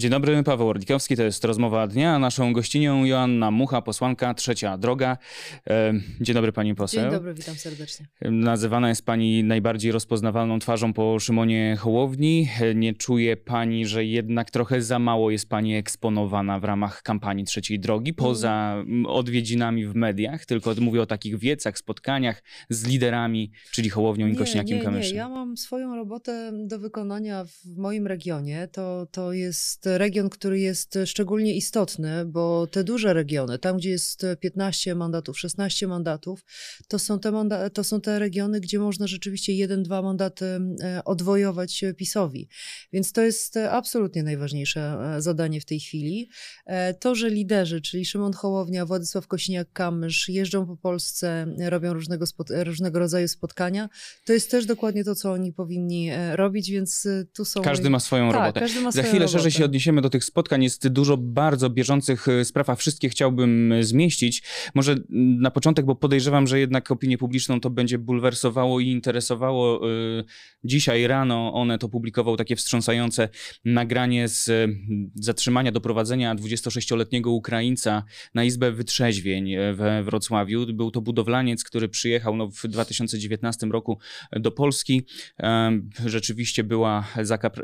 Dzień dobry, Paweł Orlikowski, to jest rozmowa dnia, naszą gościnią Joanna Mucha, posłanka Trzecia Droga. E, dzień dobry pani poseł. Dzień dobry, witam serdecznie. Nazywana jest pani najbardziej rozpoznawalną twarzą po Szymonie Hołowni. Nie czuje pani, że jednak trochę za mało jest pani eksponowana w ramach kampanii Trzeciej Drogi, poza odwiedzinami w mediach, tylko mówię o takich wiecach, spotkaniach z liderami, czyli Hołownią i Kośniakiem nie, nie, ja mam swoją robotę do wykonania w moim regionie. To, to jest region, który jest szczególnie istotny, bo te duże regiony, tam gdzie jest 15 mandatów, 16 mandatów, to są te, manda- to są te regiony, gdzie można rzeczywiście jeden, dwa mandaty e, odwojować PiSowi. Więc to jest absolutnie najważniejsze e, zadanie w tej chwili. E, To, że liderzy, czyli Szymon Hołownia, Władysław Kośniak-Kamysz jeżdżą po Polsce, robią różnego, spot- różnego rodzaju spotkania, to jest też dokładnie to, co oni powinni e, robić, więc e, tu są... Każdy ma swoją tak, robotę. Każdy ma Za chwilę robotę. szerzej się odniesiemy do tych spotkań. Jest dużo bardzo bieżących y, spraw, a wszystkie chciałbym y, zmieścić. Może mm, na początek, bo podejrzewam, że jednak opinię publiczną to będzie bulwersowało i interesowało. Y, Dzisiaj rano Onet opublikował takie wstrząsające nagranie z y, zatrzymania, doprowadzenia 26-letniego Ukraińca na Izbę Wytrzeźwień we Wrocławiu. Był to budowlaniec, który przyjechał no, w 2019 roku do Polski. Rzeczywiście była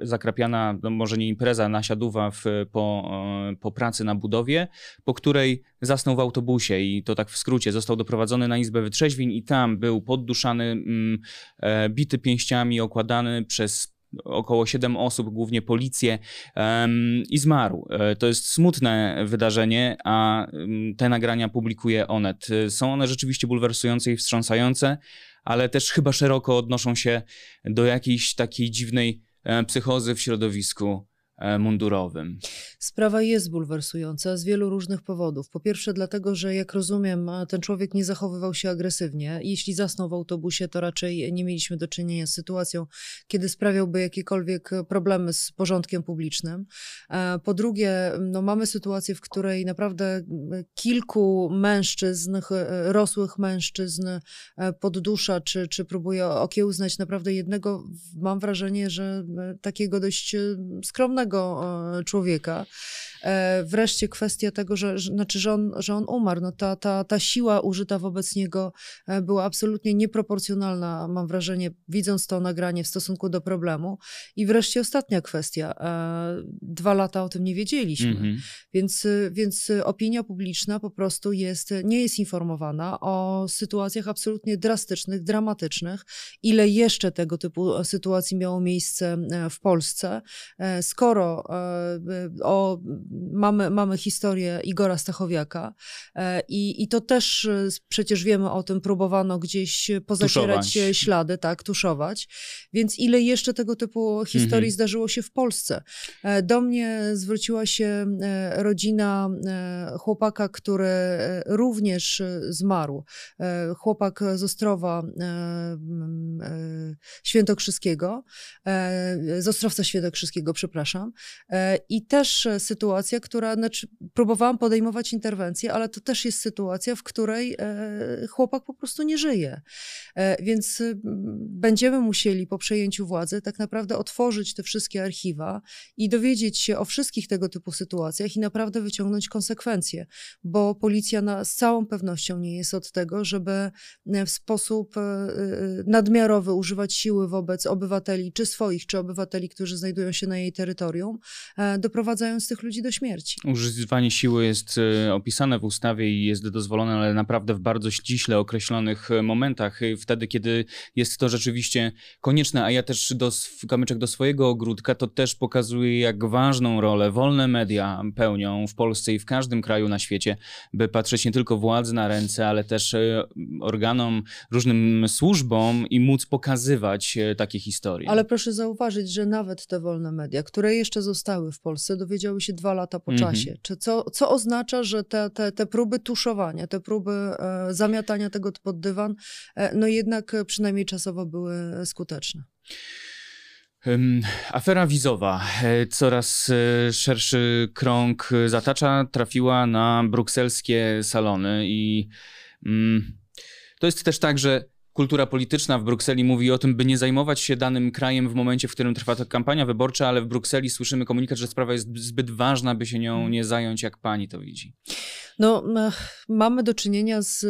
zakrapiana, no może nie impreza, nasiaduwa w, po, e, po pracy na budowie, po której zasnął w autobusie i to tak w skrócie, został doprowadzony na Izbę Wytrzeźwień i tam był podduszany, mm, e, bity pięściami, okładany przez około 7 osób, głównie policję em, i zmarł. E, To jest smutne wydarzenie, a mm, te nagrania publikuje Onet. Są one rzeczywiście bulwersujące i wstrząsające, ale też chyba szeroko odnoszą się do jakiejś takiej dziwnej psychozy w środowisku mundurowym. Sprawa jest bulwersująca z wielu różnych powodów. Po pierwsze, dlatego, że jak rozumiem, ten człowiek nie zachowywał się agresywnie. Jeśli zasnął w autobusie, to raczej nie mieliśmy do czynienia z sytuacją, kiedy sprawiałby jakiekolwiek problemy z porządkiem publicznym. E, Po drugie, no mamy sytuację, w której naprawdę kilku mężczyzn, ch- rosłych mężczyzn e, poddusza, czy, czy próbuje okiełznać naprawdę jednego, mam wrażenie, że e, takiego dość e, skromnego e, człowieka. E, Wreszcie kwestia tego, że, że, znaczy, że, on, że on umarł. No ta, ta, ta siła użyta wobec niego e, była absolutnie nieproporcjonalna, mam wrażenie, widząc to nagranie w stosunku do problemu. I wreszcie ostatnia kwestia. E, Dwa lata o tym nie wiedzieliśmy. Mhm. Więc, więc opinia publiczna po prostu jest, nie jest informowana o sytuacjach absolutnie drastycznych, dramatycznych. Ile jeszcze tego typu sytuacji miało miejsce w Polsce, skoro o, mamy, mamy historię Igora Stachowiaka e, i, i to też y, przecież wiemy o tym, próbowano gdzieś pozacierać Tuszować. e, ślady, tak, tuszować. Więc ile jeszcze tego typu historii Mhm. zdarzyło się w Polsce? E, Do mnie zwróciła się e, rodzina e, chłopaka, który e, również e, zmarł. E, Chłopak z Ostrowa e, e, Świętokrzyskiego, e, z Ostrowca Świętokrzyskiego, przepraszam. E, I też e, sytuacja, która, znaczy, próbowałam podejmować interwencję, ale to też jest sytuacja, w której e, chłopak po prostu nie żyje. E, Więc y, będziemy musieli po przejęciu władzy tak naprawdę otworzyć te wszystkie archiwa i dowiedzieć się o wszystkich tego typu sytuacjach i naprawdę wyciągnąć konsekwencje, bo policja na, z całą pewnością nie jest od tego, żeby e, w sposób nadmiarowy używać siły wobec obywateli, czy swoich, czy obywateli, którzy znajdują się na jej terytorium, doprowadzając tych ludzi do śmierci. Używanie siły jest e, opisane w ustawie i jest dozwolone, ale naprawdę w bardzo ściśle określonych e, momentach, wtedy, kiedy jest to rzeczywiście konieczne. A ja też do, kamyczek do swojego ogródka, to też pokazuje, jak ważną rolę wolne media pełnią w Polsce i w każdym kraju na świecie, by patrzeć nie tylko władzy na ręce, ale też e, organom, różnym służbom i móc pokazywać takie historie. Ale proszę zauważyć, że nawet te wolne media, które jeszcze zostały w Polsce, dowiedziały się dwa lata po Mhm. czasie. Czy co, co oznacza, że te, te, te próby tuszowania, te próby e, zamiatania tego pod dywan, e, no jednak e, przynajmniej czasowo były skuteczne. Ym, Afera wizowa e, coraz e, szerszy krąg e, zatacza, trafiła na brukselskie salony i mm, to jest też tak, że kultura polityczna w Brukseli mówi o tym, by nie zajmować się danym krajem w momencie, w którym trwa ta kampania wyborcza, ale w Brukseli słyszymy komunikat, że sprawa jest zbyt ważna, by się nią nie zająć, jak pani to widzi. No, mamy do czynienia z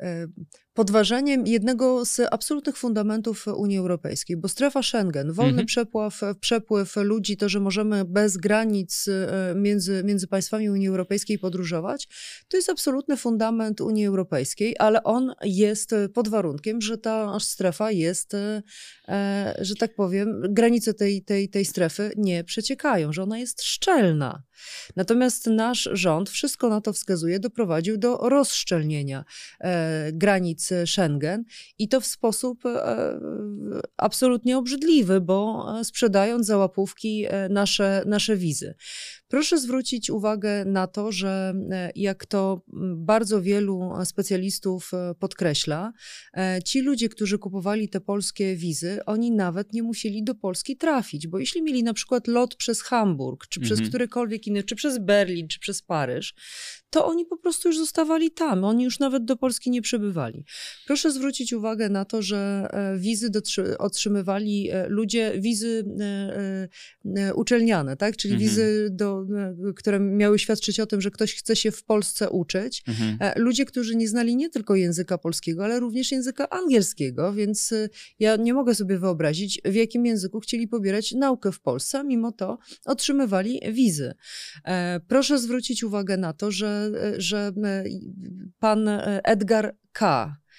e, podważeniem jednego z absolutnych fundamentów Unii Europejskiej, bo strefa Schengen, wolny mhm. przepływ, przepływ ludzi, to, że możemy bez granic między, między państwami Unii Europejskiej podróżować, to jest absolutny fundament Unii Europejskiej, ale on jest pod warunkiem, że ta strefa jest, e, że tak powiem, granice tej, tej, tej strefy nie przeciekają, że ona jest szczelna. Natomiast nasz rząd, wszystko na to wskazuje, doprowadził do rozszczelnienia e, granic Schengen i to w sposób e, absolutnie obrzydliwy, bo e, sprzedając za łapówki e, nasze, nasze wizy. Proszę zwrócić uwagę na to, że e, jak to bardzo wielu specjalistów e, podkreśla, e, ci ludzie, którzy kupowali te polskie wizy, oni nawet nie musieli do Polski trafić, bo jeśli mieli na przykład lot przez Hamburg, czy przez mhm. którykolwiek inny, czy przez Berlin, czy przez Paryż, to oni po prostu już zostawali tam, oni już nawet do Polski nie przybywali. Proszę zwrócić uwagę na to, że wizy otrzymywali ludzie, wizy uczelniane, tak? czyli mhm. wizy do które miały świadczyć o tym, że ktoś chce się w Polsce uczyć. Mhm. E, ludzie, którzy nie znali nie tylko języka polskiego, ale również języka angielskiego, więc e, ja nie mogę sobie wyobrazić, w jakim języku chcieli pobierać naukę w Polsce, a mimo to otrzymywali wizy. E, proszę zwrócić uwagę na to, że, że pan Edgar K., E,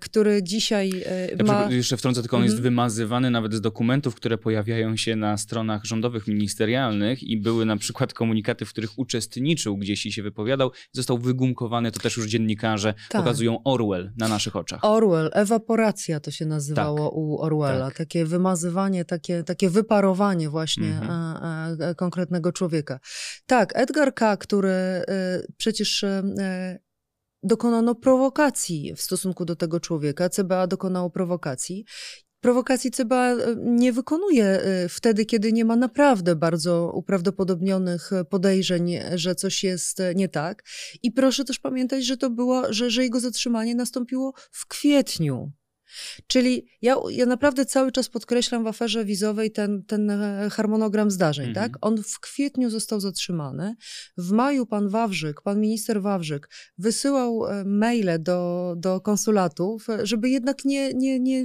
który dzisiaj e, ma... Ja jeszcze wtrącę, tylko on jest mhm. wymazywany nawet z dokumentów, które pojawiają się na stronach rządowych, ministerialnych i były na przykład komunikaty, w których uczestniczył gdzieś i się wypowiadał, został wygumkowany, to też już dziennikarze tak. pokazują Orwell na naszych oczach. Orwell, ewaporacja to się nazywało tak. u Orwella, tak. takie wymazywanie, takie, takie wyparowanie właśnie mhm. a, a, konkretnego człowieka. Tak, Edgar K., który y, przecież y, dokonano prowokacji w stosunku do tego człowieka. CBA dokonało prowokacji. Prowokacji CBA e, nie wykonuje e, wtedy, kiedy nie ma naprawdę bardzo uprawdopodobnionych podejrzeń, że coś jest nie tak. I proszę też pamiętać, że to było, że, że jego zatrzymanie nastąpiło w kwietniu Czyli ja, ja naprawdę cały czas podkreślam w aferze wizowej ten, ten e, harmonogram zdarzeń. Mhm. Tak? On w kwietniu został zatrzymany. W maju pan Wawrzyk, pan minister Wawrzyk wysyłał e, maile do, do konsulatów, e, żeby jednak nie, nie, nie,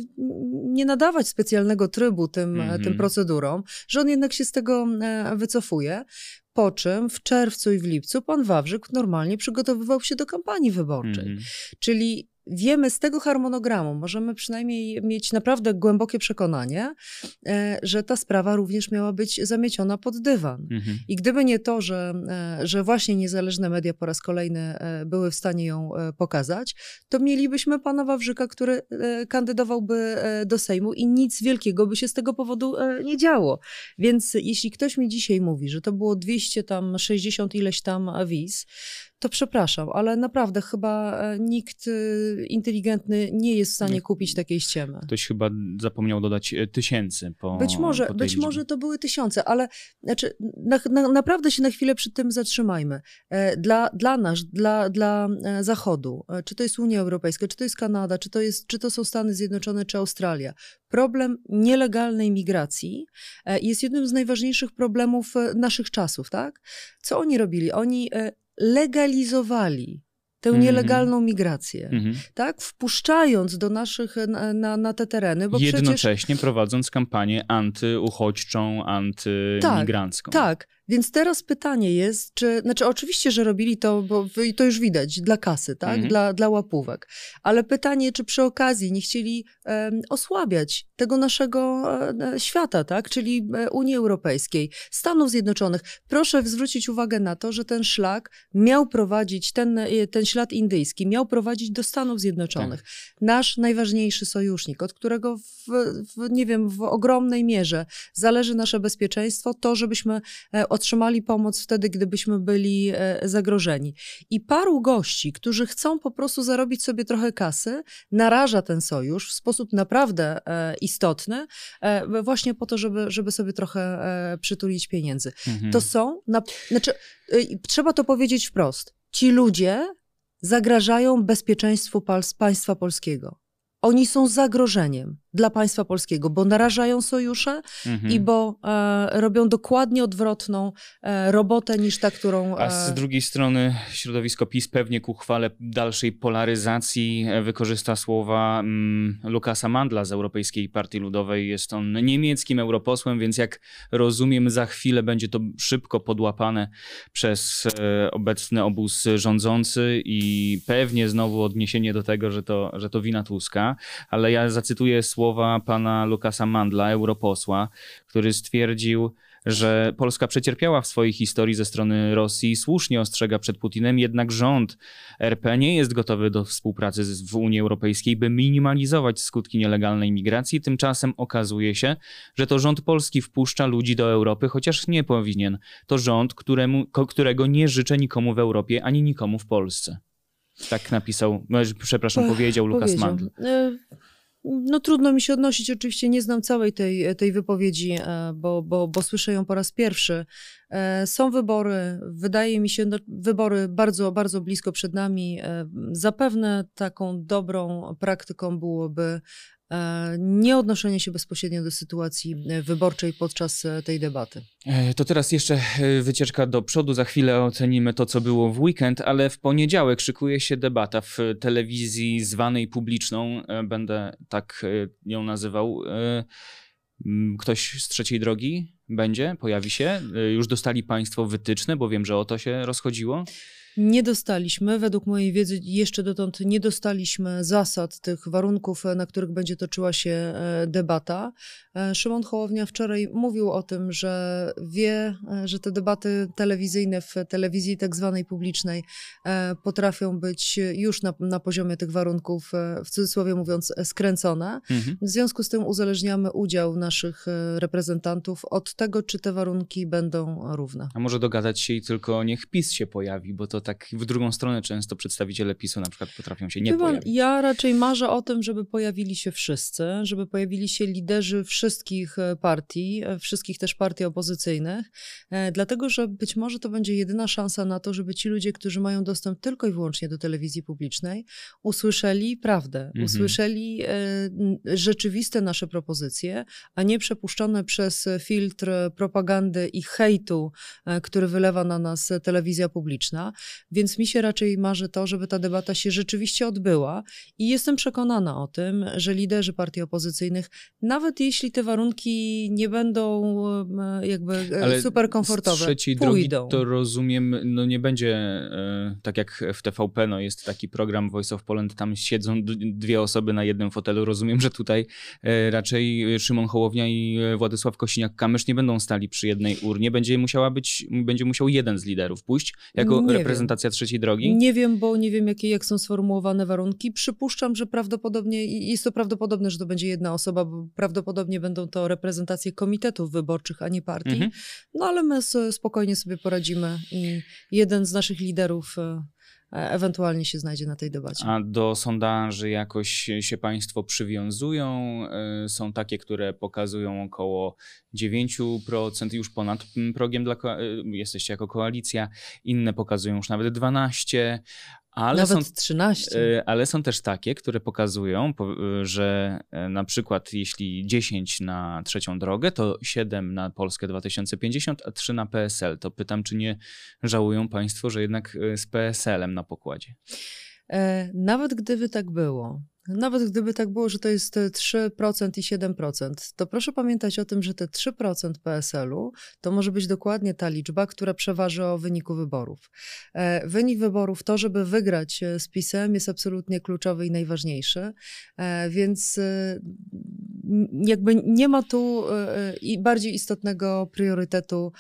nie nadawać specjalnego trybu tym, mhm. tym procedurom, że on jednak się z tego wycofuje. Po czym w czerwcu i w lipcu pan Wawrzyk normalnie przygotowywał się do kampanii wyborczej. Mhm. Czyli wiemy z tego harmonogramu, możemy przynajmniej mieć naprawdę głębokie przekonanie, e, że ta sprawa również miała być zamieciona pod dywan. Mhm. I gdyby nie to, że, e, że właśnie niezależne media po raz kolejny e, były w stanie ją pokazać, to mielibyśmy pana Wawrzyka, który kandydowałby do Sejmu i nic wielkiego by się z tego powodu nie działo. Więc jeśli ktoś mi dzisiaj mówi, że to było 200 tam 60 ileś tam wiz, to przepraszam, ale naprawdę chyba e, nikt e, inteligentny nie jest w stanie kupić takiej ściemy. Ktoś chyba zapomniał dodać e, tysięcy po Być może, po być może to były tysiące, ale znaczy, na, na, naprawdę się na chwilę przy tym zatrzymajmy. Dla, dla nas, dla, dla Zachodu, czy to jest Unia Europejska, czy to jest Kanada, czy to, jest, czy to są Stany Zjednoczone, czy Australia, problem nielegalnej migracji jest jednym z najważniejszych problemów naszych czasów, tak? Co oni robili? Oni legalizowali tę -hmm. nielegalną migrację, mm -hmm. tak? Wpuszczając do naszych, na, na, na te tereny, bo Jednocześnie przecież... prowadząc kampanię antyuchodźczą, antymigrancką. Tak, tak. Więc teraz pytanie jest, czy, znaczy oczywiście, że robili to, bo to już widać, dla kasy, tak? Mhm. Dla, dla łapówek. Ale pytanie, czy przy okazji nie chcieli um, osłabiać tego naszego e, świata, tak? Czyli e, Unii Europejskiej, Stanów Zjednoczonych. Proszę zwrócić uwagę na to, że ten szlak miał prowadzić, ten, e, ten ślad indyjski miał prowadzić do Stanów Zjednoczonych. Tak. Nasz najważniejszy sojusznik, od którego w, w, nie wiem, w ogromnej mierze zależy nasze bezpieczeństwo, to żebyśmy e, otrzymali pomoc wtedy, gdybyśmy byli e, zagrożeni. I paru gości, którzy chcą po prostu zarobić sobie trochę kasy, naraża ten sojusz w sposób naprawdę e, istotny, e, właśnie po to, żeby, żeby sobie trochę przytulić pieniędzy. Mhm. To są, na, znaczy, trzeba to powiedzieć wprost. Ci ludzie zagrażają bezpieczeństwu państwa polskiego. Oni są zagrożeniem dla państwa polskiego, bo narażają sojusze mhm. i bo e, robią dokładnie odwrotną e, robotę niż ta, którą. E... A z drugiej strony środowisko PiS pewnie ku chwale dalszej polaryzacji e, wykorzysta słowa mm, Lukasa Mandla z Europejskiej Partii Ludowej. Jest on niemieckim europosłem, więc jak rozumiem, za chwilę będzie to szybko podłapane przez e, obecny obóz rządzący i pewnie znowu odniesienie do tego, że to, że to wina Tuska. Ale ja zacytuję słowa słowa pana Lukasa Mandla, europosła, który stwierdził, że Polska przecierpiała w swojej historii ze strony Rosji, słusznie ostrzega przed Putinem, jednak rząd RP nie jest gotowy do współpracy w Unii Europejskiej, by minimalizować skutki nielegalnej migracji. Tymczasem okazuje się, że to rząd polski wpuszcza ludzi do Europy, chociaż nie powinien. To rząd, któremu, którego nie życzę nikomu w Europie ani nikomu w Polsce. Tak napisał, przepraszam, powiedział Lukas Mandl. No trudno mi się odnosić, oczywiście nie znam całej tej, tej wypowiedzi, e, bo, bo, bo słyszę ją po raz pierwszy. E, są wybory, wydaje mi się, no, wybory bardzo, bardzo blisko przed nami. E, zapewne taką dobrą praktyką byłoby E, nie odnoszenie się bezpośrednio do sytuacji wyborczej podczas tej debaty. To teraz jeszcze wycieczka do przodu. Za chwilę ocenimy to, co było w weekend, ale w poniedziałek szykuje się debata w telewizji zwanej publiczną. Będę tak ją nazywał. Ktoś z trzeciej drogi będzie, pojawi się. Już dostali Państwo wytyczne, bo wiem, że o to się rozchodziło. Nie dostaliśmy, według mojej wiedzy jeszcze dotąd nie dostaliśmy zasad tych warunków, na których będzie toczyła się e, debata. E, Szymon Hołownia wczoraj mówił o tym, że wie, e, że te debaty telewizyjne w telewizji tak zwanej publicznej potrafią być już na, na poziomie tych warunków, w cudzysłowie mówiąc, skręcone. Mhm. W związku z tym uzależniamy udział naszych reprezentantów od tego, czy te warunki będą równe. A może dogadać się i tylko niech PiS się pojawi, bo to tak w drugą stronę często przedstawiciele PiSu na przykład potrafią się nie Chyba pojawić. Ja raczej marzę o tym, żeby pojawili się wszyscy, żeby pojawili się liderzy wszystkich e, partii, e, wszystkich też partii opozycyjnych, e, dlatego że być może to będzie jedyna szansa na to, żeby ci ludzie, którzy mają dostęp tylko i wyłącznie do telewizji publicznej, usłyszeli prawdę, mhm. usłyszeli rzeczywiste nasze propozycje, a nie przepuszczone przez filtr propagandy i hejtu, który wylewa na nas telewizja publiczna. Więc mi się raczej marzy to, żeby ta debata się rzeczywiście odbyła i jestem przekonana o tym, że liderzy partii opozycyjnych, nawet jeśli te warunki nie będą e, jakby e, Ale super komfortowe, trzeciej pójdą. drogi to rozumiem, no nie będzie e, tak jak w TVP, no jest taki program Voice of Poland, tam siedzą dwie osoby na jednym fotelu. Rozumiem, że tutaj raczej Szymon Hołownia i Władysław Kosiniak-Kamysz nie będą stali przy jednej urnie. Będzie musiała być, będzie musiał jeden z liderów pójść jako nie reprezentacja reprezentacja trzeciej drogi? Nie wiem, bo nie wiem, jakie, jak są sformułowane warunki. Przypuszczam, że prawdopodobnie, jest to prawdopodobne, że to będzie jedna osoba, bo prawdopodobnie będą to reprezentacje komitetów wyborczych, a nie partii. Mhm. No ale my spokojnie sobie poradzimy i jeden z naszych liderów E, ewentualnie się znajdzie na tej debacie. A do sondaży jakoś się Państwo przywiązują? E, są takie, które pokazują około 9%, już ponad progiem dla e, jesteście jako koalicja, inne pokazują już nawet 12%, ale Nawet są, 13. E, ale są też takie, które pokazują, że e, na przykład jeśli 10 na trzecią drogę, to 7 na Polskę 2050, a 3 na PSL. To pytam, czy nie żałują Państwo, że jednak e, z PSL-em na pokładzie? Nawet gdyby tak było, nawet gdyby tak było, że to jest 3% i 7%, to proszę pamiętać o tym, że te 3% PSL-u to może być dokładnie ta liczba, która przeważy o wyniku wyborów. E, wynik wyborów, to żeby wygrać e, z PiSem jest absolutnie kluczowy i najważniejszy, e, więc jakby nie ma tu bardziej istotnego priorytetu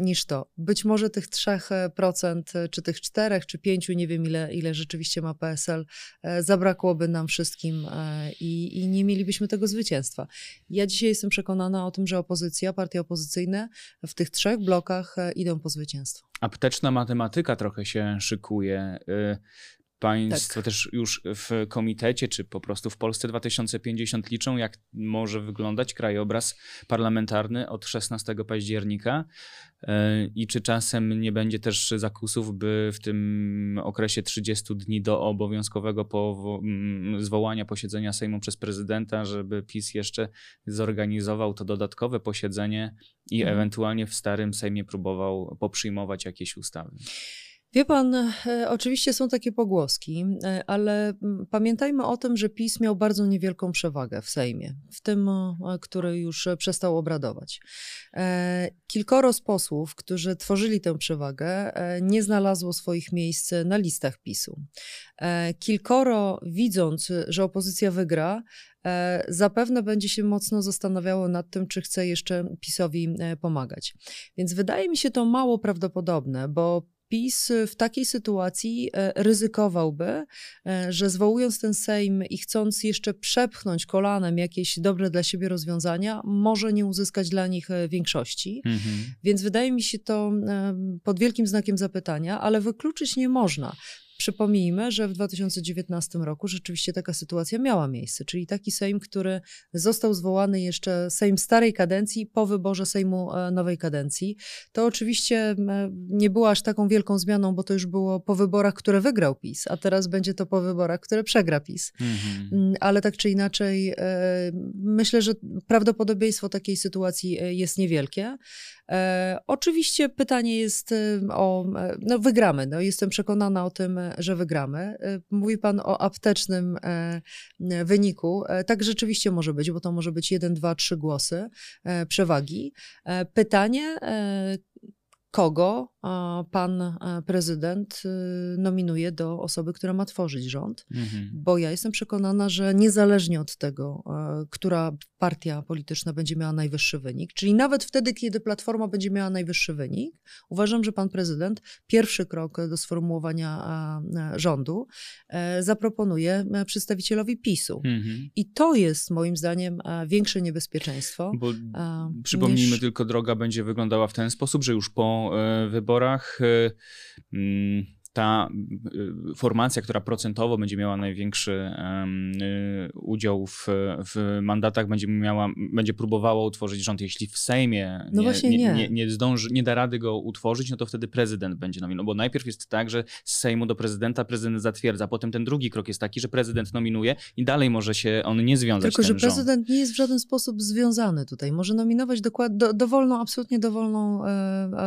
niż to. Być może tych 3%, czy tych 4, czy 5, nie wiem ile, ile rzeczywiście ma PSL, zabrakłoby nam wszystkim wszystkim e, i, i nie mielibyśmy tego zwycięstwa. Ja dzisiaj jestem przekonana o tym, że opozycja, partie opozycyjne w tych trzech blokach e, idą po zwycięstwo. Apteczna matematyka trochę się szykuje. Państwo tak. też już w komitecie, czy po prostu w Polsce 2050 liczą, jak może wyglądać krajobraz parlamentarny od 16 października e, i czy czasem nie będzie też zakusów, by w tym okresie 30 dni do obowiązkowego zwołania posiedzenia Sejmu przez prezydenta, żeby PiS jeszcze zorganizował to dodatkowe posiedzenie i mhm. ewentualnie w starym Sejmie próbował poprzyjmować jakieś ustawy. Wie pan, e, oczywiście są takie pogłoski, e, ale pamiętajmy o tym, że PiS miał bardzo niewielką przewagę w Sejmie, w tym, który już przestał obradować. E, kilkoro z posłów, którzy tworzyli tę przewagę, nie znalazło swoich miejsc na listach PiSu. Kilkoro, widząc, że opozycja wygra, zapewne będzie się mocno zastanawiało nad tym, czy chce jeszcze PiSowi pomagać. Więc wydaje mi się to mało prawdopodobne, bo PiS w takiej sytuacji e, ryzykowałby, e, że zwołując ten Sejm i chcąc jeszcze przepchnąć kolanem jakieś dobre dla siebie rozwiązania, może nie uzyskać dla nich e, większości. Mhm. Więc wydaje mi się to pod wielkim znakiem zapytania, ale wykluczyć nie można. Przypomnijmy, że w 2019 roku rzeczywiście taka sytuacja miała miejsce, czyli taki Sejm, który został zwołany jeszcze Sejm starej kadencji po wyborze Sejmu e, nowej kadencji. To oczywiście nie była aż taką wielką zmianą, bo to już było po wyborach, które wygrał PiS, a teraz będzie to po wyborach, które przegra PiS. Mhm. Mm, ale tak czy inaczej, e, myślę, że prawdopodobieństwo takiej sytuacji e, jest niewielkie. Oczywiście pytanie jest o, no wygramy, no jestem przekonana o tym, że wygramy. E, mówi pan o aptecznym e, wyniku. Tak rzeczywiście może być, bo to może być jeden, dwa, trzy głosy przewagi. Pytanie, kogo pan e, prezydent y, nominuje do osoby, która ma tworzyć rząd. Mhm. Bo ja jestem przekonana, że niezależnie od tego, e, która partia polityczna będzie miała najwyższy wynik, czyli nawet wtedy, kiedy Platforma będzie miała najwyższy wynik, uważam, że pan prezydent pierwszy krok do sformułowania e, rządu zaproponuje przedstawicielowi PiSu. Mhm. I to jest moim zdaniem większe niebezpieczeństwo. Bo przypomnijmy niż... tylko, droga będzie wyglądała w ten sposób, że już po wyborach wyborach y, mm, ta y, formacja, która procentowo będzie miała największy y, udział w, w mandatach, będzie, miała, będzie próbowała utworzyć rząd. Jeśli w Sejmie no nie, nie, nie. nie, zdąży, nie da rady go utworzyć, no to wtedy prezydent będzie nominowany. Bo najpierw jest tak, że z Sejmu do prezydenta prezydent zatwierdza. Potem ten drugi krok jest taki, że prezydent nominuje i dalej może się on nie związać. Tylko, że prezydent rząd. nie jest w żaden sposób związany tutaj. Może nominować dokład, do, dowolną, absolutnie dowolną e,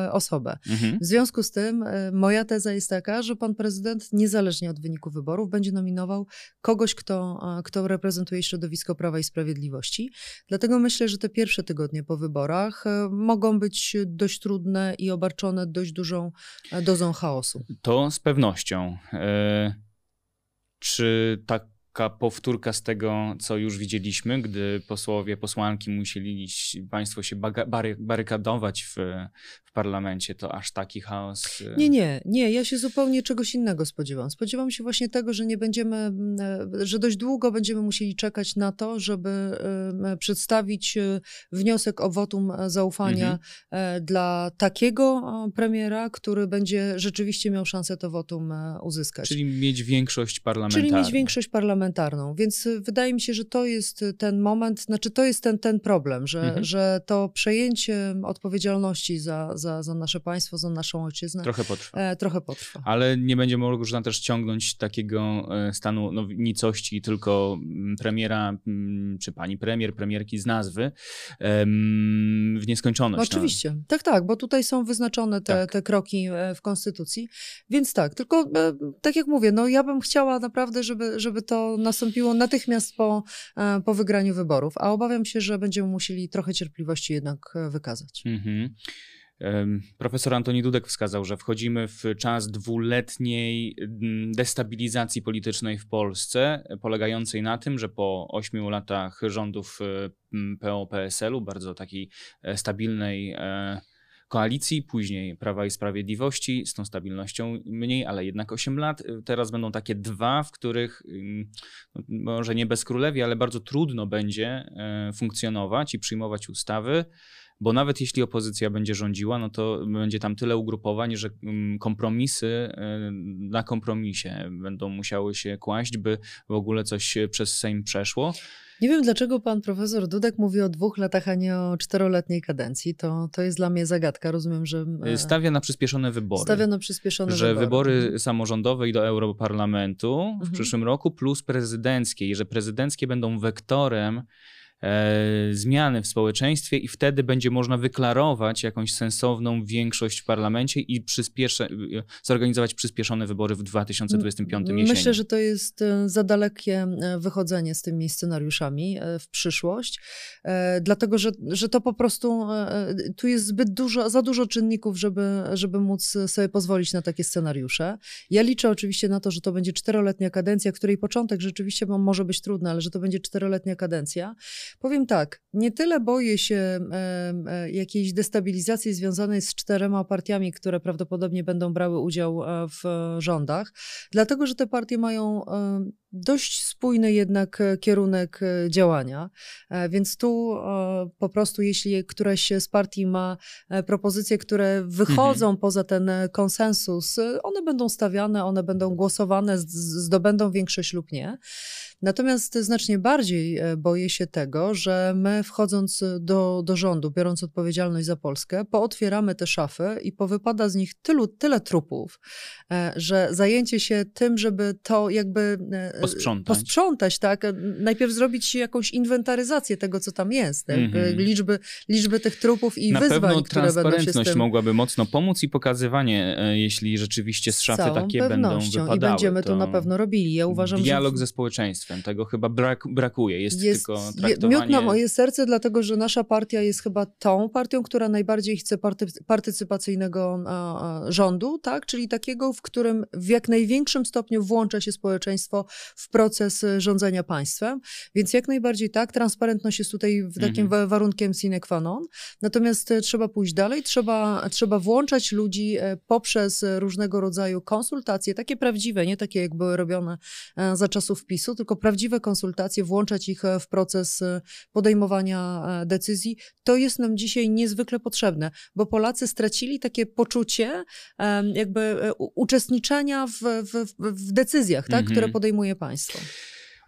e, osobę. Mhm. W związku z tym e, moja teza jest taka, że pan prezydent, niezależnie od wyniku wyborów, będzie nominował kogoś, kto, kto reprezentuje środowisko Prawa i Sprawiedliwości. Dlatego myślę, że te pierwsze tygodnie po wyborach e, mogą być dość trudne i obarczone dość dużą e, dozą chaosu. To z pewnością. E, czy tak powtórka z tego, co już widzieliśmy, gdy posłowie, posłanki musieli państwo się barykadować w, w parlamencie, to aż taki chaos. Y, nie, nie, nie. Ja się zupełnie czegoś innego spodziewam. Spodziewam się właśnie tego, że nie będziemy, mm, e, że dość długo będziemy musieli czekać na to, żeby przedstawić y, wniosek o wotum zaufania mhm. E, dla takiego premiera, który będzie rzeczywiście miał szansę to wotum e, uzyskać. Czyli mieć większość parlamentarną. Czyli mieć większość parlamentarną Więc y, wydaje mi się, że to jest y, ten moment, znaczy to jest ten, ten problem, że, mhm. że to przejęcie odpowiedzialności za, za, za nasze państwo, za naszą ojczyznę trochę potrwa. E, trochę potrwa. Ale nie będzie można też ciągnąć takiego e, stanu no, nicości tylko mm, premiera, mm, czy pani premier, premierki z nazwy w nieskończoność. No, oczywiście. No. Tak, tak, bo tutaj są wyznaczone te, tak. te kroki e, w Konstytucji. Więc tak, tylko tak jak mówię, no ja bym chciała naprawdę, żeby, żeby to nastąpiło natychmiast po, e, po wygraniu wyborów, a obawiam się, że będziemy musieli trochę cierpliwości jednak e, wykazać. Mhm. Profesor Antoni Dudek wskazał, że wchodzimy w czas dwuletniej mm, destabilizacji politycznej w Polsce, polegającej na tym, że po ośmiu latach rządów e, PO-PSL-u, bardzo takiej stabilnej koalicji, później Prawa i Sprawiedliwości z tą stabilnością mniej, ale jednak 8 lat. Teraz będą takie dwa, w których no, może nie bez królewi, ale bardzo trudno będzie e, funkcjonować i przyjmować ustawy bo nawet jeśli opozycja będzie rządziła, no to będzie tam tyle ugrupowań, że kompromisy e, na kompromisie będą musiały się kłaść, by w ogóle coś przez Sejm przeszło. Nie wiem, dlaczego pan profesor Dudek mówi o dwóch latach, a nie o czteroletniej kadencji. To, to jest dla mnie zagadka. Rozumiem, że. E, stawia na przyspieszone wybory. Stawia na przyspieszone że wybory. wybory mhm. samorządowe i do Europarlamentu w mhm. przyszłym roku, plus prezydenckie, i że prezydenckie będą wektorem e, zmiany w społeczeństwie i wtedy będzie można wyklarować jakąś sensowną większość w parlamencie i przyspiesze, zorganizować przyspieszone wybory w 2025 Myślę, Myślę, że to jest e, za dalekie e, wychodzenie z tymi scenariuszami e, w przyszłość, dlatego że, że to po prostu tu jest zbyt dużo, za dużo czynników, żeby, żeby móc sobie pozwolić na takie scenariusze. Ja liczę oczywiście na to, że to będzie czteroletnia kadencja, której początek rzeczywiście może być trudny, ale że to będzie czteroletnia kadencja. Powiem tak, nie tyle boję się e, e, jakiejś destabilizacji związanej z czterema partiami, które prawdopodobnie będą brały udział e, w rządach, dlatego że te partie mają e, dość spójny jednak kierunek e, działania. E, więc tu po prostu, jeśli któraś z partii ma propozycje, które wychodzą mhm. poza ten konsensus, one będą stawiane, one będą głosowane, zdobędą większość lub nie. Natomiast znacznie bardziej boję się tego, że my wchodząc do, do rządu, biorąc odpowiedzialność za Polskę, pootwieramy te szafy i powypada z nich tylu, tyle trupów, że zajęcie się tym, żeby to jakby posprzątać. posprzątać, tak? Najpierw zrobić jakąś inwentaryzację tego, co tam jest, tak? mm -hmm. liczby, liczby tych trupów i Na wyzwań, pewno które będą się transparentność mogłaby mocno pomóc i pokazywanie, e, jeśli rzeczywiście z szafy takie będą wypadały. I będziemy to, to na pewno robili. Ja uważam, dialog że... ze społeczeństwem, tego chyba brak, brakuje. Jest, jest tylko traktowanie... Miód na moje serce, dlatego że nasza partia jest chyba tą partią, która najbardziej chce party, partycypacyjnego a, a, rządu, tak? czyli takiego, w którym w jak największym stopniu włącza się społeczeństwo w proces e, rządzenia państwem. Więc jak najbardziej tak, transparentność jest tutaj takim mhm. warunkiem sine qua non. Natomiast e, trzeba pójść dalej, trzeba, trzeba włączać ludzi e, poprzez różnego rodzaju konsultacje, takie prawdziwe, nie takie jak były robione za czasów PiSu, tylko prawdziwe konsultacje, włączać ich w proces podejmowania decyzji. To jest nam dzisiaj niezwykle potrzebne, bo Polacy stracili takie poczucie jakby uczestniczenia w, w, w decyzjach, tak, które mhm. podejmuje państwo.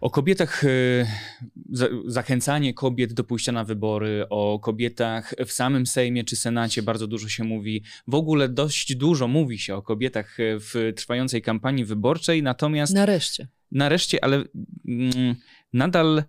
O kobietach, e, zachęcanie kobiet do pójścia na wybory, o kobietach w samym Sejmie czy Senacie bardzo dużo się mówi. W ogóle dość dużo mówi się o kobietach e, w trwającej kampanii wyborczej, natomiast. Nareszcie. Nareszcie, ale mm, nadal.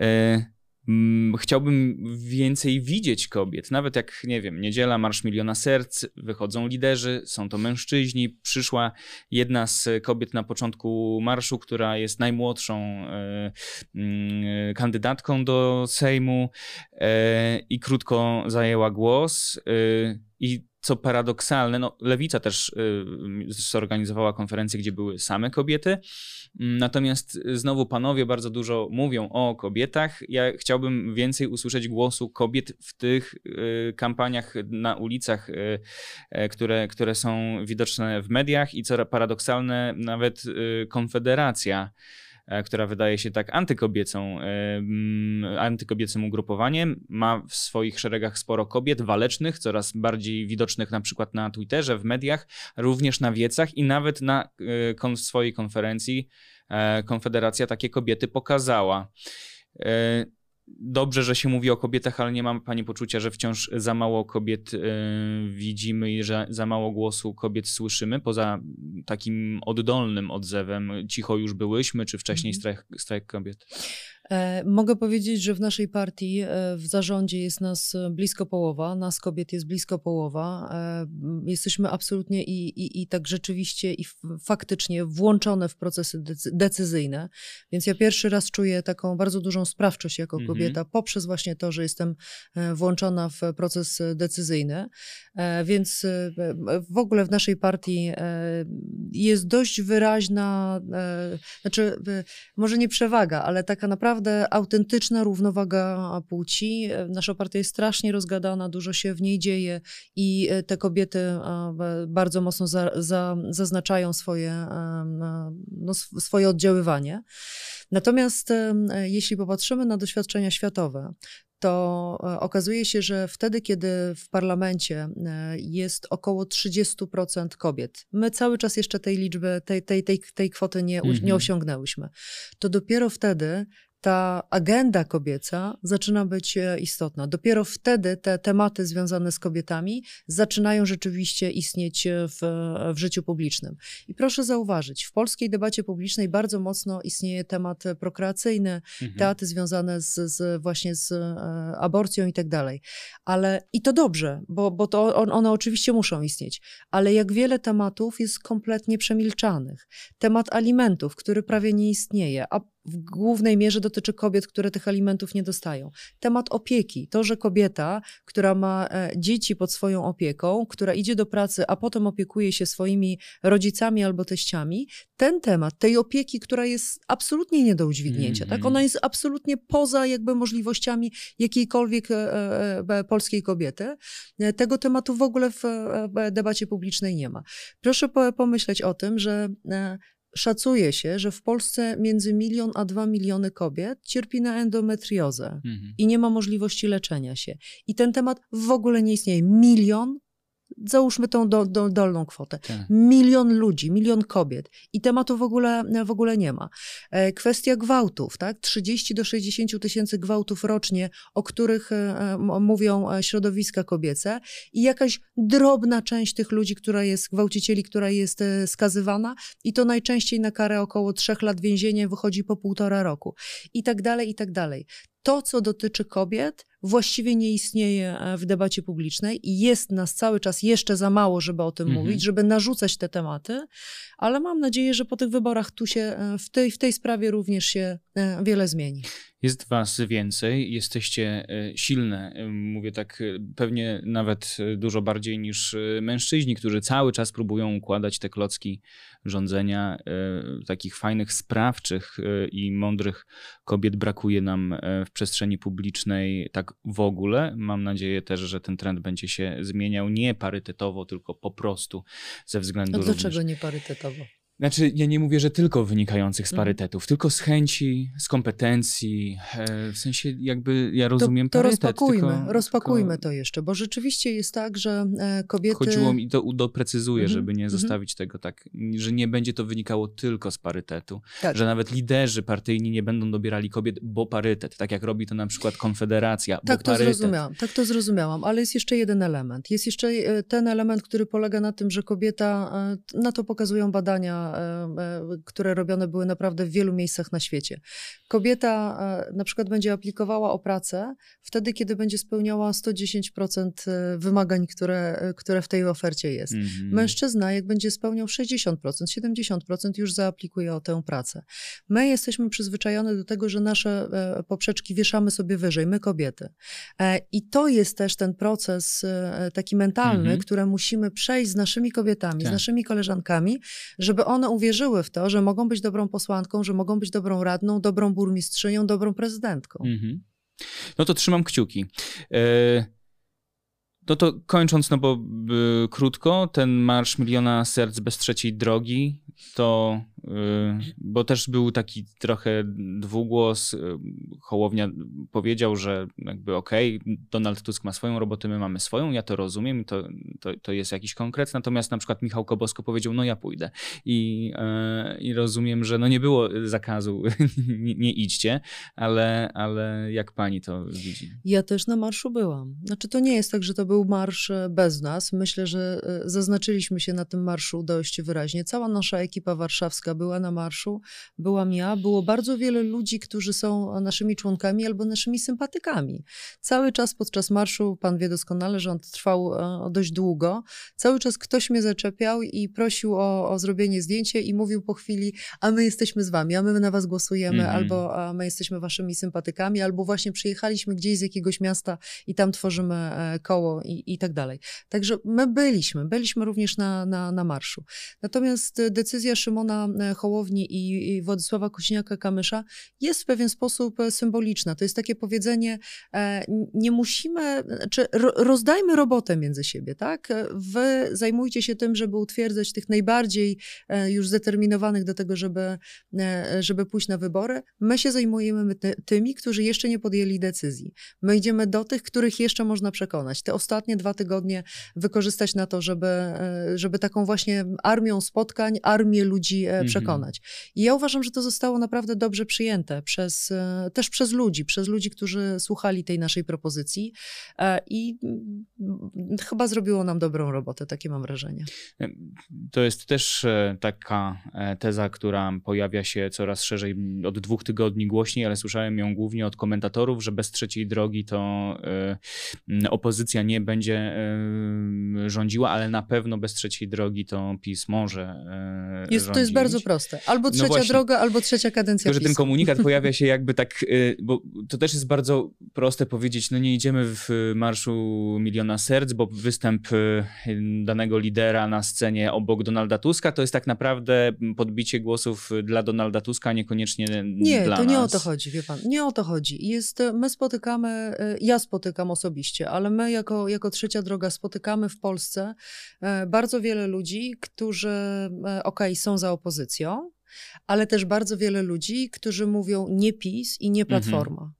E, Mm, chciałbym więcej widzieć kobiet. Nawet jak, nie wiem, niedziela, Marsz Miliona Serc, wychodzą liderzy, są to mężczyźni. Przyszła jedna z kobiet na początku marszu, która jest najmłodszą e, mm, kandydatką do Sejmu e, i krótko zajęła głos. E, I co paradoksalne, no, Lewica też y, zorganizowała konferencję, gdzie były same kobiety. Mm, natomiast znowu panowie bardzo dużo mówią o kobietach. Ja chciałbym więcej usłyszeć głosu kobiet w tych y, kampaniach na ulicach, y, y które, które są widoczne w mediach i co paradoksalne, nawet y, Konfederacja E, która wydaje się tak antykobiecą, e, antykobiecym ugrupowaniem. Ma w swoich szeregach sporo kobiet walecznych, coraz bardziej widocznych na przykład na Twitterze, w mediach, również na wiecach i nawet na e, swojej konferencji Konfederacja takie kobiety pokazała dobrze, że się mówi o kobietach, ale nie mam pani poczucia, że wciąż za mało kobiet y, widzimy i że za mało głosu kobiet słyszymy, poza takim oddolnym odzewem. Cicho już byłyśmy, czy wcześniej mhm. strajk, strajk kobiet? E, mogę powiedzieć, że w naszej partii e, w zarządzie jest nas blisko połowa, nas kobiet jest blisko połowa. E, jesteśmy absolutnie i, i, i tak rzeczywiście i faktycznie włączone w procesy decyzyjne, więc ja pierwszy raz czuję taką bardzo dużą sprawczość jako mhm. kobieta poprzez właśnie to, że jestem włączona w proces decyzyjny. Więc w ogóle w naszej partii jest dość wyraźna, znaczy może nie przewaga, ale taka naprawdę naprawdę autentyczna równowaga płci. Nasza partia jest strasznie rozgadana, dużo się w niej dzieje i te kobiety bardzo mocno za, za, zaznaczają swoje, no, swoje oddziaływanie. Natomiast jeśli popatrzymy na doświadczenia światowe, to e, okazuje się, że wtedy, kiedy w parlamencie e, jest około 30% kobiet, my cały czas jeszcze tej liczby, tej, tej, tej, tej kwoty nie, nie Mhm. osiągnęłyśmy, to dopiero wtedy ta agenda kobieca zaczyna być e, istotna. Dopiero wtedy te tematy związane z kobietami zaczynają rzeczywiście istnieć e, w, w życiu publicznym. I proszę zauważyć, w polskiej debacie publicznej bardzo mocno istnieje temat prokreacyjny, Mhm. tematy związane z, z właśnie z e, aborcją i tak dalej. Ale i to dobrze, bo, bo to on, one oczywiście muszą istnieć, ale jak wiele tematów jest kompletnie przemilczanych. Temat alimentów, który prawie nie istnieje, a w głównej mierze dotyczy kobiet, które tych alimentów nie dostają. Temat opieki, to, że kobieta, która ma e, dzieci pod swoją opieką, która idzie do pracy, a potem opiekuje się swoimi rodzicami albo teściami, ten temat, tej opieki, która jest absolutnie nie do udźwignięcia, Mhm. tak? Ona jest absolutnie poza jakby możliwościami jakiejkolwiek e, e, e, polskiej kobiety. Tego tematu w ogóle w debacie publicznej nie ma. Proszę po- pomyśleć o tym, że e, szacuje się, że w Polsce między milion a dwa miliony kobiet cierpi na endometriozę Mhm. i nie ma możliwości leczenia się. I ten temat w ogóle nie istnieje. Milion, załóżmy tą do, do, dolną kwotę, Tak. milion ludzi, milion kobiet i tematu w ogóle, w ogóle nie ma. E, Kwestia gwałtów, tak? 30 do 60 tysięcy gwałtów rocznie, o których e, mówią e, środowiska kobiece i jakaś drobna część tych ludzi, która jest, gwałcicieli, która jest skazywana i to najczęściej na karę około trzech lat więzienia wychodzi po półtora roku i tak dalej, i tak dalej. To, co dotyczy kobiet, właściwie nie istnieje e, w debacie publicznej i jest nas cały czas jeszcze za mało, żeby o tym Mhm. mówić, żeby narzucać te tematy, ale mam nadzieję, że po tych wyborach tu się e, w tej, w tej sprawie również się e, wiele zmieni. Jest was więcej, jesteście silne. Mówię tak pewnie nawet dużo bardziej niż mężczyźni, którzy cały czas próbują układać te klocki rządzenia. E, Takich fajnych, sprawczych e, i mądrych kobiet brakuje nam e, w przestrzeni publicznej tak w ogóle. Mam nadzieję też, że ten trend będzie się zmieniał nie parytetowo, tylko po prostu ze względu A również dlaczego nie parytetowo? Znaczy, ja nie mówię, że tylko wynikających z Mhm. parytetów, tylko z chęci, z kompetencji. E, w sensie, jakby ja rozumiem to, to parytet. rozpakujmy, tylko, rozpakujmy tylko to jeszcze, bo rzeczywiście jest tak, że e, kobiety... Chodziło mi to doprecyzuję, Mhm, żeby nie mhm. zostawić tego tak, że nie będzie to wynikało tylko z parytetu. Tak. Że nawet liderzy partyjni nie będą dobierali kobiet, bo parytet. Tak jak robi to na przykład Konfederacja, Tak to parytet. zrozumiałam, tak to zrozumiałam, ale jest jeszcze jeden element. Jest jeszcze e, ten element, który polega na tym, że kobieta, e, na to pokazują badania, e, e, które robione były naprawdę w wielu miejscach na świecie. Kobieta e, na przykład będzie aplikowała o pracę wtedy, kiedy będzie spełniała 110% e, wymagań, które, które w tej ofercie jest. Mhm. Mężczyzna, jak będzie spełniał 60%, 70%, już zaaplikuje o tę pracę. My jesteśmy przyzwyczajone do tego, że nasze poprzeczki wieszamy sobie wyżej, my kobiety. I to jest też ten proces taki mentalny, Mhm. który musimy przejść z naszymi kobietami, z Tak. naszymi koleżankami, żeby one uwierzyły w to, że mogą być dobrą posłanką, że mogą być dobrą radną, dobrą burmistrzynią, dobrą prezydentką. Mhm. No to trzymam kciuki. E, no to kończąc, no bo y, krótko, ten Marsz Miliona Serc bez trzeciej drogi, to, y, bo też był taki trochę dwugłos, y, Hołownia powiedział, że jakby okej, Donald Tusk ma swoją robotę, my mamy swoją, ja to rozumiem to, to, to jest jakiś konkret, natomiast na przykład Michał Kobosko powiedział, no ja pójdę i, e, i rozumiem, że no nie było zakazu, nie, nie idźcie, ale, ale jak pani to widzi? Ja też na marszu byłam. Znaczy, to nie jest tak, że to był marsz e, bez nas. Myślę, że e, zaznaczyliśmy się na tym marszu dość wyraźnie. Cała nasza ekipa warszawska była na marszu, byłam ja, było bardzo wiele ludzi, którzy są naszymi członkami albo naszymi sympatykami. Cały czas podczas marszu, pan wie doskonale, że on trwał e, dość długo, cały czas ktoś mnie zaczepiał i prosił o, o zrobienie zdjęcia i mówił po chwili, a my jesteśmy z wami, a my na was głosujemy, Mhm. albo a my jesteśmy waszymi sympatykami, albo właśnie przyjechaliśmy gdzieś z jakiegoś miasta i tam tworzymy e, koło i, i tak dalej. Także my byliśmy, byliśmy również na, na, na marszu. Natomiast e, decyzja Szymona Hołowni i, Władysława Kośniaka-Kamysza jest w pewien sposób symboliczna. To jest takie powiedzenie, nie musimy, czy rozdajmy robotę między siebie, tak? Wy zajmujcie się tym, żeby utwierdzać tych najbardziej już zdeterminowanych do tego, żeby, żeby pójść na wybory. My się zajmujemy tymi, którzy jeszcze nie podjęli decyzji. My idziemy do tych, których jeszcze można przekonać. Te ostatnie dwa tygodnie wykorzystać na to, żeby, e, żeby taką właśnie armią spotkań, armię ludzi e. przekonać. I ja uważam, że to zostało naprawdę dobrze przyjęte przez, e, też przez ludzi, przez ludzi, którzy słuchali tej naszej propozycji i mm, chyba zrobiło nam dobrą robotę, takie mam wrażenie. To jest też taka teza, która pojawia się coraz szerzej od dwóch tygodni głośniej, ale słyszałem ją głównie od komentatorów, że bez trzeciej drogi to opozycja nie będzie rządziła, ale na pewno bez trzeciej drogi to PiS może e, jest, rządzić. To jest bardzo proste. Albo no trzecia no właśnie, droga, albo trzecia kadencja Tylko, że ten komunikat pojawia się jakby tak, e, bo to też jest bardzo proste powiedzieć, no nie idziemy w Marszu Miliona Serc, bo występ e, danego lidera na scenie obok Donalda Tuska to jest tak naprawdę podbicie głosów dla Donalda Tuska, niekoniecznie nie, dla nas. Nie, to nie o to chodzi, wie pan. Nie o to chodzi. Jest, my spotykamy, ja spotykam osobiście, ale my jako, jako trzecia droga spotykamy w Polsce bardzo wiele ludzi, którzy, okej, okay, są za opozycją, ale też bardzo wiele ludzi, którzy mówią nie PiS i nie mhm. Platforma. Mhm.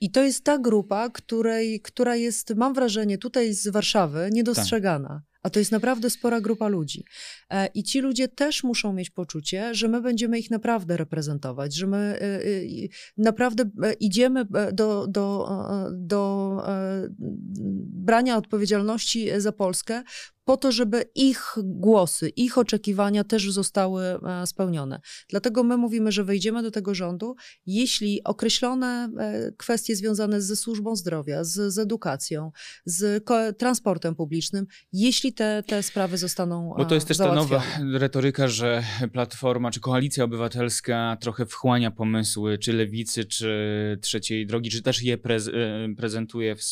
I to jest ta grupa, której, która jest, mam wrażenie, tutaj z Warszawy niedostrzegana. Tak. A to jest naprawdę spora grupa ludzi. E, I ci ludzie też muszą mieć poczucie, że my będziemy ich naprawdę reprezentować, że my naprawdę idziemy do, do, do brania odpowiedzialności za Polskę po to, żeby ich głosy, ich oczekiwania też zostały e, spełnione. Dlatego my mówimy, że wejdziemy do tego rządu, jeśli określone e, kwestie związane ze służbą zdrowia, z, z edukacją, z transportem publicznym, jeśli te, te sprawy zostaną Bo to jest też ta nowa retoryka, że Platforma czy Koalicja Obywatelska trochę wchłania pomysły czy lewicy, czy trzeciej drogi, czy też je prez, e, prezentuje w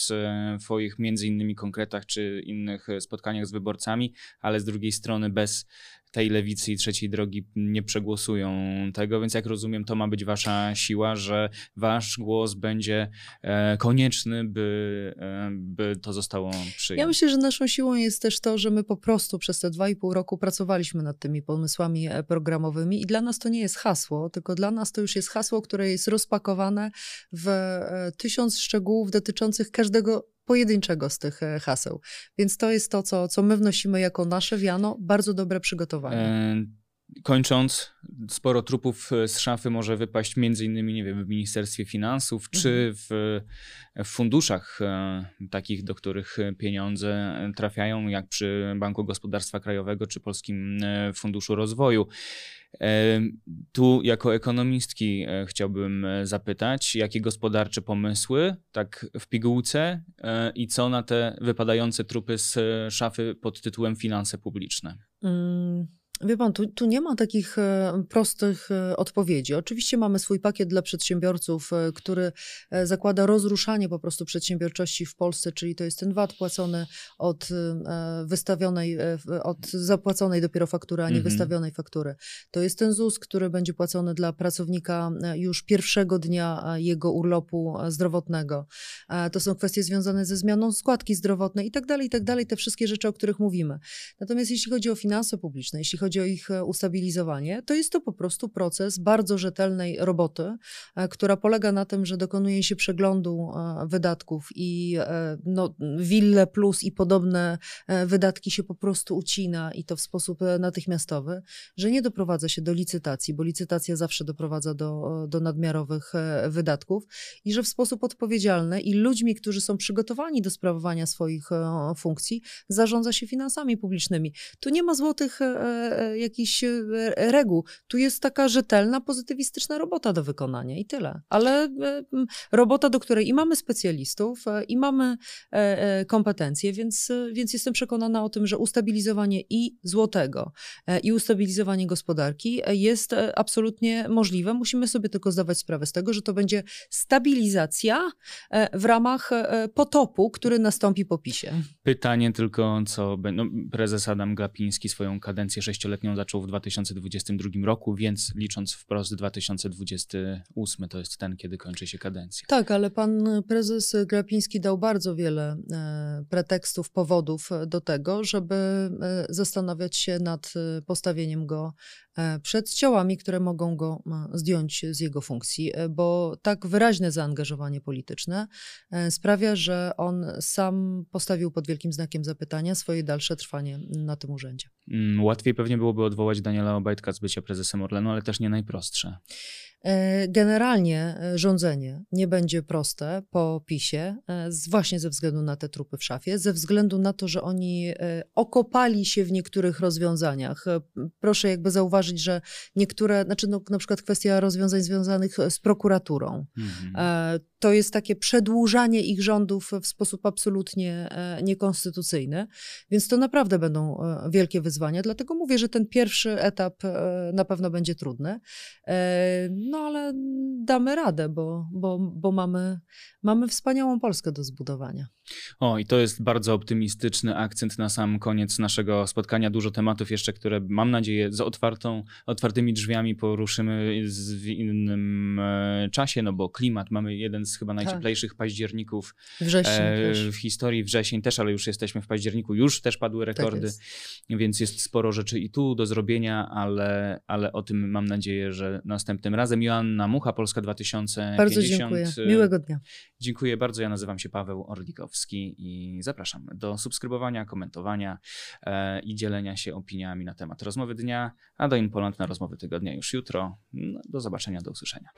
swoich między innymi konkretach, czy innych spotkaniach z wyborcami wyborcami, ale z drugiej strony bez tej lewicy i trzeciej drogi nie przegłosują tego, więc jak rozumiem, to ma być wasza siła, że wasz głos będzie e, konieczny, by, e, by to zostało przyjęte. Ja myślę, że naszą siłą jest też to, że my po prostu przez te dwa i pół roku pracowaliśmy nad tymi pomysłami e, programowymi i dla nas to nie jest hasło, tylko dla nas to już jest hasło, które jest rozpakowane w tysiąc szczegółów dotyczących każdego pojedynczego z tych haseł. Więc to jest to, co, co my wnosimy jako nasze wiano, bardzo dobre przygotowanie. E, kończąc, sporo trupów e, z szafy może wypaść między innymi, nie wiem, w Ministerstwie Finansów, czy mhm. w, w funduszach takich, do których pieniądze trafiają, jak przy Banku Gospodarstwa Krajowego, czy Polskim Funduszu Rozwoju. Tu jako ekonomistki e, chciałbym e, zapytać, jakie gospodarcze pomysły, tak w pigułce e, i co na te wypadające trupy z szafy pod tytułem finanse publiczne? Mm. Wie pan, tu, tu, nie ma takich e, prostych e, odpowiedzi. Oczywiście mamy swój pakiet dla przedsiębiorców, e, który zakłada rozruszanie po prostu przedsiębiorczości w Polsce, czyli to jest ten VAT płacony od wystawionej, od zapłaconej dopiero faktury, a nie mhm. wystawionej faktury. To jest ten ZUS, który będzie płacony dla pracownika już pierwszego dnia jego urlopu zdrowotnego. To są kwestie związane ze zmianą składki zdrowotnej i tak dalej, i tak dalej, te wszystkie rzeczy, o których mówimy. Natomiast jeśli chodzi o finanse publiczne, jeśli chodzi o ich e, ustabilizowanie, to jest to po prostu proces bardzo rzetelnej roboty, e, która polega na tym, że dokonuje się przeglądu e, wydatków i no, wille plus i podobne wydatki się po prostu ucina i to w sposób natychmiastowy, że nie doprowadza się do licytacji, bo licytacja zawsze doprowadza do, do nadmiarowych wydatków i że w sposób odpowiedzialny i ludźmi, którzy są przygotowani do sprawowania swoich funkcji, zarządza się finansami publicznymi. Tu nie ma złotych E, jakichś e, reguł. Tu jest taka rzetelna, pozytywistyczna robota do wykonania i tyle. Ale e, robota, do której i mamy specjalistów, i mamy kompetencje, więc, więc jestem przekonana o tym, że ustabilizowanie i złotego, i ustabilizowanie gospodarki jest absolutnie możliwe. Musimy sobie tylko zdawać sprawę z tego, że to będzie stabilizacja w ramach potopu, który nastąpi po PiSie. Pytanie tylko, co no, prezes Adam Glapiński swoją kadencję sześcioletnią 30-letnią zaczął w 2022 roku, więc licząc wprost 2028 to jest ten, kiedy kończy się kadencja. Tak, ale pan prezes Grapiński dał bardzo wiele e, pretekstów, powodów do tego, żeby e, zastanawiać się nad e, postawieniem go przed ciałami, które mogą go e, zdjąć z jego funkcji, e, bo tak wyraźne zaangażowanie polityczne e, sprawia, że on sam postawił pod wielkim znakiem zapytania swoje dalsze trwanie na tym urzędzie. Mm, Łatwiej pewnie byłoby odwołać Daniela Obajtka z bycia prezesem Orlenu, ale też nie najprostsze. E, Generalnie e, rządzenie nie będzie proste po PiSie, e, właśnie ze względu na te trupy w szafie, ze względu na to, że oni okopali się w niektórych rozwiązaniach. Proszę jakby zauważyć, że niektóre, znaczy no, na przykład kwestia rozwiązań związanych z prokuraturą, Mhm. To jest takie przedłużanie ich rządów w sposób absolutnie e, niekonstytucyjny, więc to naprawdę będą e, wielkie wyzwania. Dlatego mówię, że ten pierwszy etap e, na pewno będzie trudny, no ale damy radę, bo, bo, bo mamy, mamy wspaniałą Polskę do zbudowania. O, i to jest bardzo optymistyczny akcent na sam koniec naszego spotkania. Dużo tematów jeszcze, które mam nadzieję z otwartą, otwartymi drzwiami poruszymy z, w innym e, czasie, no bo klimat, mamy jeden z chyba najcieplejszych październików Wrześniu e, w historii, wrzesień też, ale już jesteśmy w październiku, już też padły rekordy, jest. więc jest sporo rzeczy i tu do zrobienia, ale, ale o tym mam nadzieję, że następnym razem. Joanna Mucha, Polska 2050. Bardzo dziękuję. Miłego dnia. Dziękuję bardzo. Ja nazywam się Paweł I zapraszam do subskrybowania, komentowania e, i dzielenia się opiniami na temat rozmowy dnia, a do InPoland na rozmowy tygodnia już jutro. No, do zobaczenia, do usłyszenia.